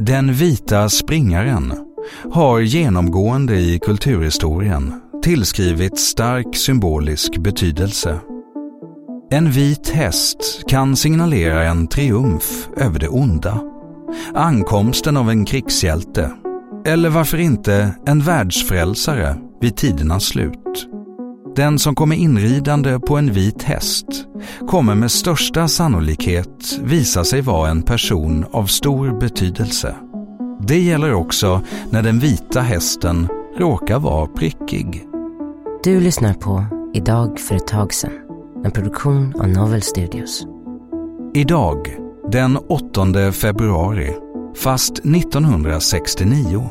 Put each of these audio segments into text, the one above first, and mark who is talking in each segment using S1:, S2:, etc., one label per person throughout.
S1: Den vita springaren har genomgående i kulturhistorien tillskrivit stark symbolisk betydelse. En vit häst kan signalera en triumf över det onda, ankomsten av en krigshjälte eller varför inte en världsfrälsare vid tidernas slut. Den som kommer inridande på en vit häst kommer med största sannolikhet visa sig vara en person av stor betydelse. Det gäller också när den vita hästen råkar vara prickig.
S2: Du lyssnar på Idag för ett tag sedan. En produktion av Novel Studios.
S1: Idag, den 8 februari, fast 1969,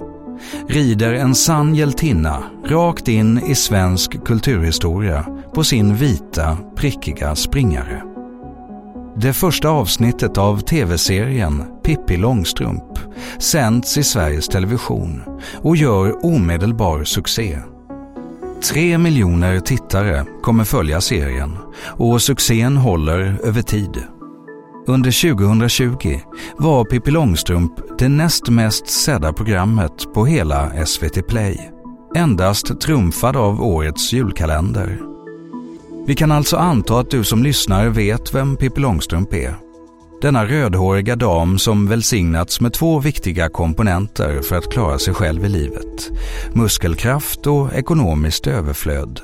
S1: rider en sann hjältinna rakt in i svensk kulturhistoria på sin vita, prickiga springare. Det första avsnittet av tv-serien Pippi Långstrump sänds i Sveriges Television och gör omedelbar succé. Tre miljoner tittare kommer följa serien och succén håller över tid. Under 2020 var Pippi Långstrump det näst mest sedda programmet på hela SVT Play. Endast trumfad av årets julkalender. Vi kan alltså anta att du som lyssnar vet vem Pippi Långstrump är. Denna rödhåriga dam som välsignats med två viktiga komponenter för att klara sig själv i livet. Muskelkraft och ekonomiskt överflöd.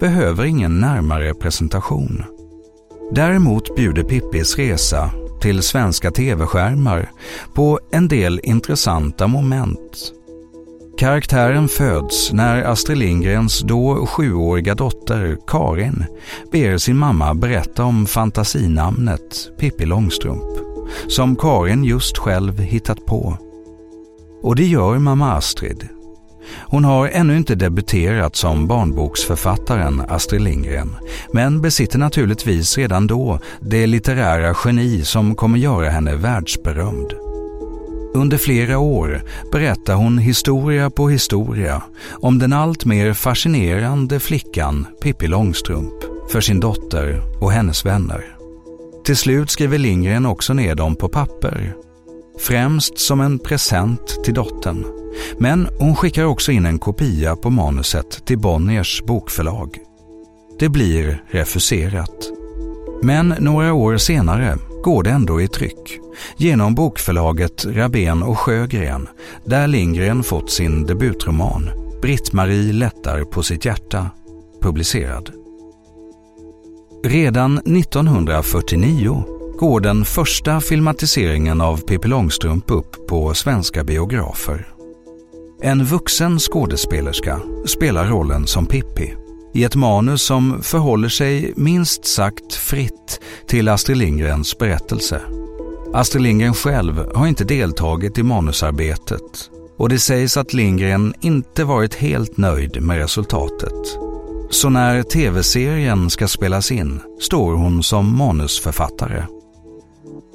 S1: Behöver ingen närmare presentation. Däremot bjuder Pippis resa till svenska tv-skärmar på en del intressanta moment. Karaktären föds när Astrid Lindgrens då sjuåriga dotter Karin ber sin mamma berätta om fantasinamnet Pippi Långstrump, som Karin just själv hittat på. Och det gör mamma Astrid. Hon har ännu inte debuterat som barnboksförfattaren Astrid Lindgren, men besitter naturligtvis redan då det litterära geni som kommer göra henne världsberömd. Under flera år berättar hon historia på historia om den allt mer fascinerande flickan Pippi Långstrump för sin dotter och hennes vänner. Till slut skriver Lindgren också ner dem på papper. Främst som en present till dottern. Men hon skickar också in en kopia på manuset till Bonniers bokförlag. Det blir refuserat. Men några år senare går det ändå i tryck genom bokförlaget Rabén och Sjögren där Lindgren fått sin debutroman Britt-Marie lättar på sitt hjärta publicerad. Redan 1949 går den första filmatiseringen av Pippi Långstrump upp på svenska biografer. En vuxen skådespelerska spelar rollen som Pippi i ett manus som förhåller sig minst sagt fritt till Astrid Lindgrens berättelse. Astrid Lindgren själv har inte deltagit i manusarbetet och det sägs att Lindgren inte varit helt nöjd med resultatet. Så när tv-serien ska spelas in står hon som manusförfattare.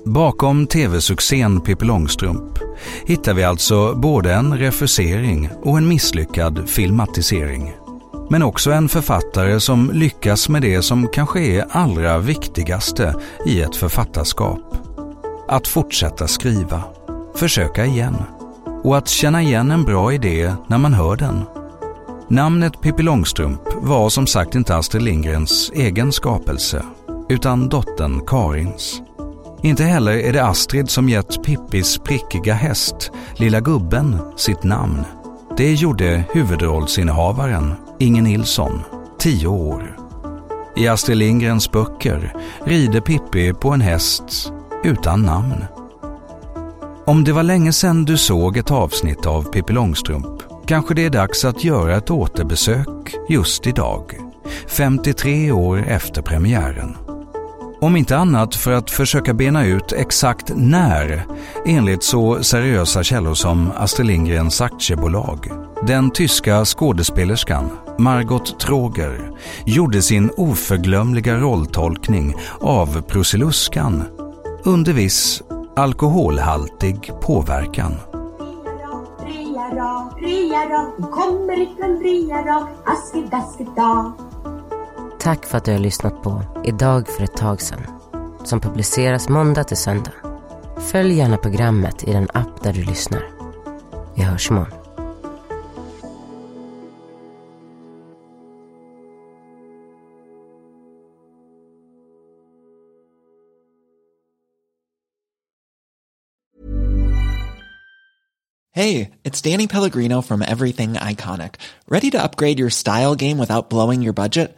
S1: Bakom tv-succén Pippi Långstrump hittar vi alltså både en refusering och en misslyckad filmatisering. Men också en författare som lyckas med det som kanske är allra viktigaste i ett författarskap. Att fortsätta skriva, försöka igen och att känna igen en bra idé när man hör den. Namnet Pippi Långstrump var som sagt inte Astrid Lindgrens egen skapelse, utan dottern Karins. Inte heller är det Astrid som gett Pippis prickiga häst, Lilla Gubben, sitt namn. Det gjorde huvudrollsinnehavaren, Inge Nilsson, tio år. I Astrid Lindgrens böcker rider Pippi på en häst utan namn. Om det var länge sedan du såg ett avsnitt av Pippi Långstrump kanske det är dags att göra ett återbesök just idag 53 år efter premiären. Om inte annat för att försöka bena ut exakt när, enligt så seriösa källor som Astrid Lindgrens aktiebolag, den tyska skådespelerskan Margot Troger gjorde sin oförglömliga rolltolkning av Prussiluskan under viss alkoholhaltig påverkan.
S3: Ria, ria, ria, kommer ifrån Ria, askedaskeda.
S2: Tack för att du har lyssnat på Idag för ett tag sedan som publiceras måndag till söndag. Följ gärna programmet i den app där du lyssnar. Vi hörs imorgon.
S4: det it's Danny Pellegrino from Everything Iconic. Ready to upgrade your style game without blowing your budget?